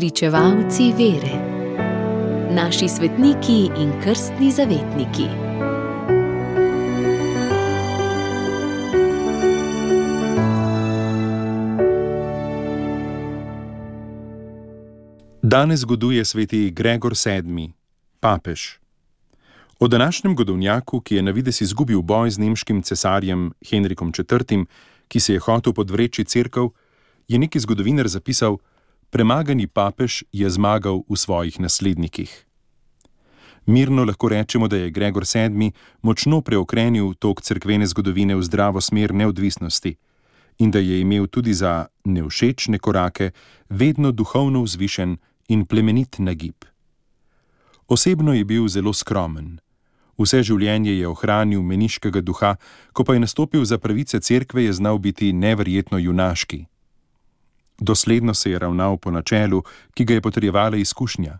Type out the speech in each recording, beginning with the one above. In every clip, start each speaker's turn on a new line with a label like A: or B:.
A: Pričevalci vere, naši svetniki in krstni zavetniki.
B: Danes zgoduje sveti Gregor VII, papež. O današnjem godovnjaku, ki je na vides izgubil boj z nemškim cesarjem Henrikom IV., ki se je hotel podvreči crkv, je neki zgodovinar zapisal: Premagani papež je zmagal v svojih naslednikih. Mirno lahko rečemo, da je Gregor VII močno preokrenil tok crkvene zgodovine v zdravo smer neodvisnosti in da je imel tudi za nevšečne korake vedno duhovno vzvišen in plemenit nagib. Osebno je bil zelo skromen. Vse življenje je ohranil meniškega duha, ko pa je nastopil za pravice cerkve, je znal biti neverjetno junaški. Dosledno se je ravnal po načelu, ki ga je potrjevala izkušnja.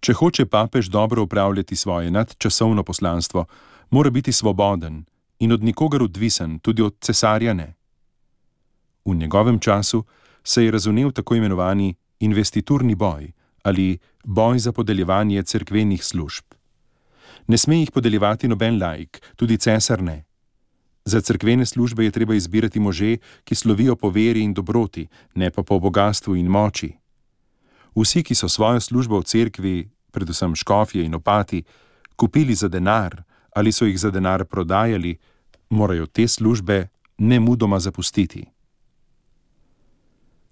B: Če hoče papež dobro upravljati svoje nadčasovno poslanstvo, mora biti svoboden in od nikogar odvisen, tudi od cesarja ne. V njegovem času se je razumel tako imenovani investiturni boj ali boj za podeljevanje cerkvenih služb. Ne sme jih podeljevati noben laik, tudi cesar ne. Za cerkvene službe je treba izbirati može, ki slovijo po veri in dobroti, ne pa po bogatstvu in moči. Vsi, ki so svojo službo v cerkvi, predvsem škofje in opati, kupili za denar ali so jih za denar prodajali, morajo te službe ne mudoma zapustiti.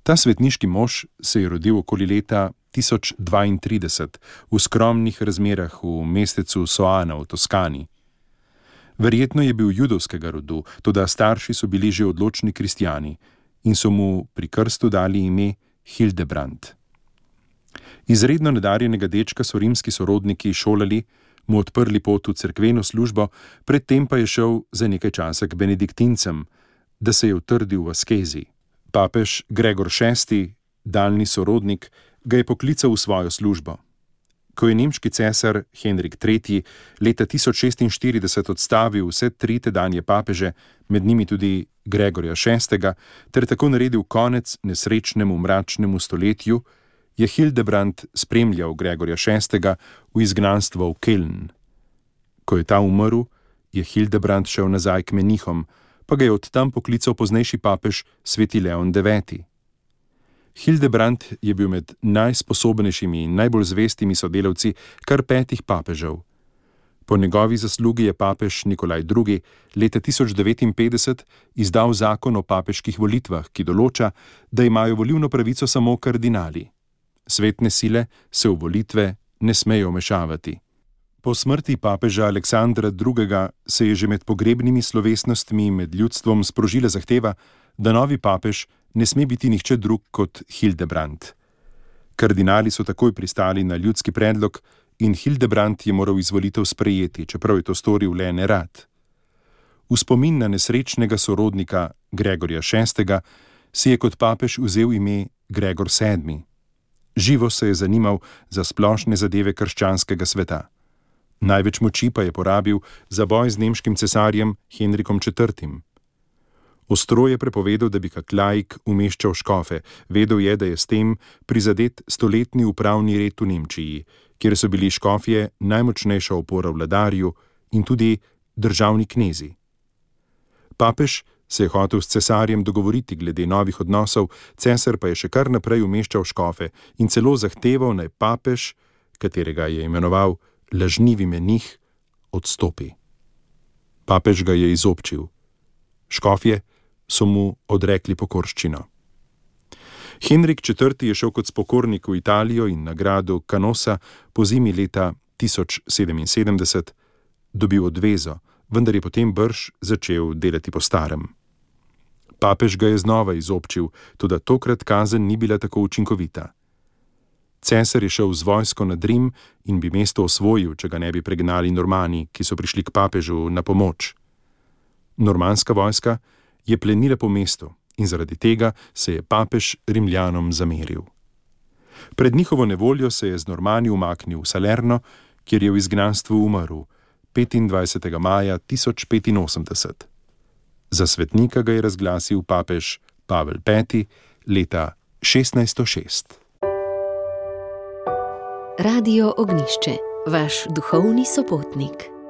B: Ta svetniški mož se je rodil okoli leta 1032 v skromnih razmerah v mestecu Soana v Toskani. Verjetno je bil judovskega rodu, tudi starši so bili že odločni kristijani in so mu pri krstu dali ime Hildebrand. Izredno nadarjenega dečka so rimski sorodniki šolali, mu odprli pot v cerkveno službo, predtem pa je šel za nekaj časa k benediktincem, da se je utrdil v askezi. Papež Gregor VI, daljni sorodnik, ga je poklical v svojo službo. Ko je nemški cesar Henrik III. leta 1046 odstavil vse tri tedanje papeže, med njimi tudi Gregorja VI., ter tako naredil konec nesrečnemu mračnemu stoletju, je Hildebrand spremljal Gregorja VI. v izgnanstvo v Keln. Ko je ta umrl, je Hildebrand šel nazaj k menihom, pa ga je od tam poklical poznejši papež sveti Leon IX. Hildebrand je bil med najsposobnejšimi in najbolj zvestimi sodelavci kar petih papežev. Po njegovi zaslugi je papež Nikolaj II. leta 1059 izdal zakon o papeških volitvah, ki določa, da imajo volilno pravico samo kardinali. Svetne sile se v volitve ne smejo mešavati. Po smrti papeža Aleksandra II. se je že med pogrebnimi slovesnostmi med ljudstvom sprožila zahteva, da novi papež ne sme biti nihče drug kot Hildebrand. Kardinali so takoj pristali na ljudski predlog in Hildebrand je moral izvolitev sprejeti, čeprav je to storil le ne rad. V spomin na nesrečnega sorodnika Gregorja VI. si je kot papež vzel ime Gregor VII. Živo se je zanimal za splošne zadeve krščanskega sveta. Največ moči pa je porabil za boj z nemškim cesarjem Henrikom IV. Ostro je prepovedal, da bi kak laik umeščal škofe, vedel je, da je s tem prizadet stoletni upravni red v Nemčiji, kjer so bili škofje najmočnejša opora vladarju in tudi državni knezi. Papež se je hotel s cesarjem dogovoriti glede novih odnosov, cesar pa je še kar naprej umeščal škofe in celo zahteval naj papež, katerega je imenoval lažnivi menih, odstopi. Papež ga je izobčil. Škofje so mu odrekli pokorščino. Henrik IV. je šel kot spokornik v Italijo in nagrado Canosa po zimi leta 1077 dobil odvezo, vendar je potem brž začel delati po starem. Papež ga je znova izobčil, tudi tokrat kazen ni bila tako učinkovita. Cesar je šel z vojsko na Rim in bi mesto osvojil, če ga ne bi pregnali normani, ki so prišli k papežu na pomoč. Normanska vojska je plenila po mestu in zaradi tega se je papež Rimljanom zameril. Pred njihovo nevoljo se je z normani umaknil v Salerno, kjer je v izgnanstvu umrl 25. maja 1085. Za svetnika ga je razglasil papež Pavel V. leta 1606.
A: Radio Ognišče, vaš duhovni sopotnik.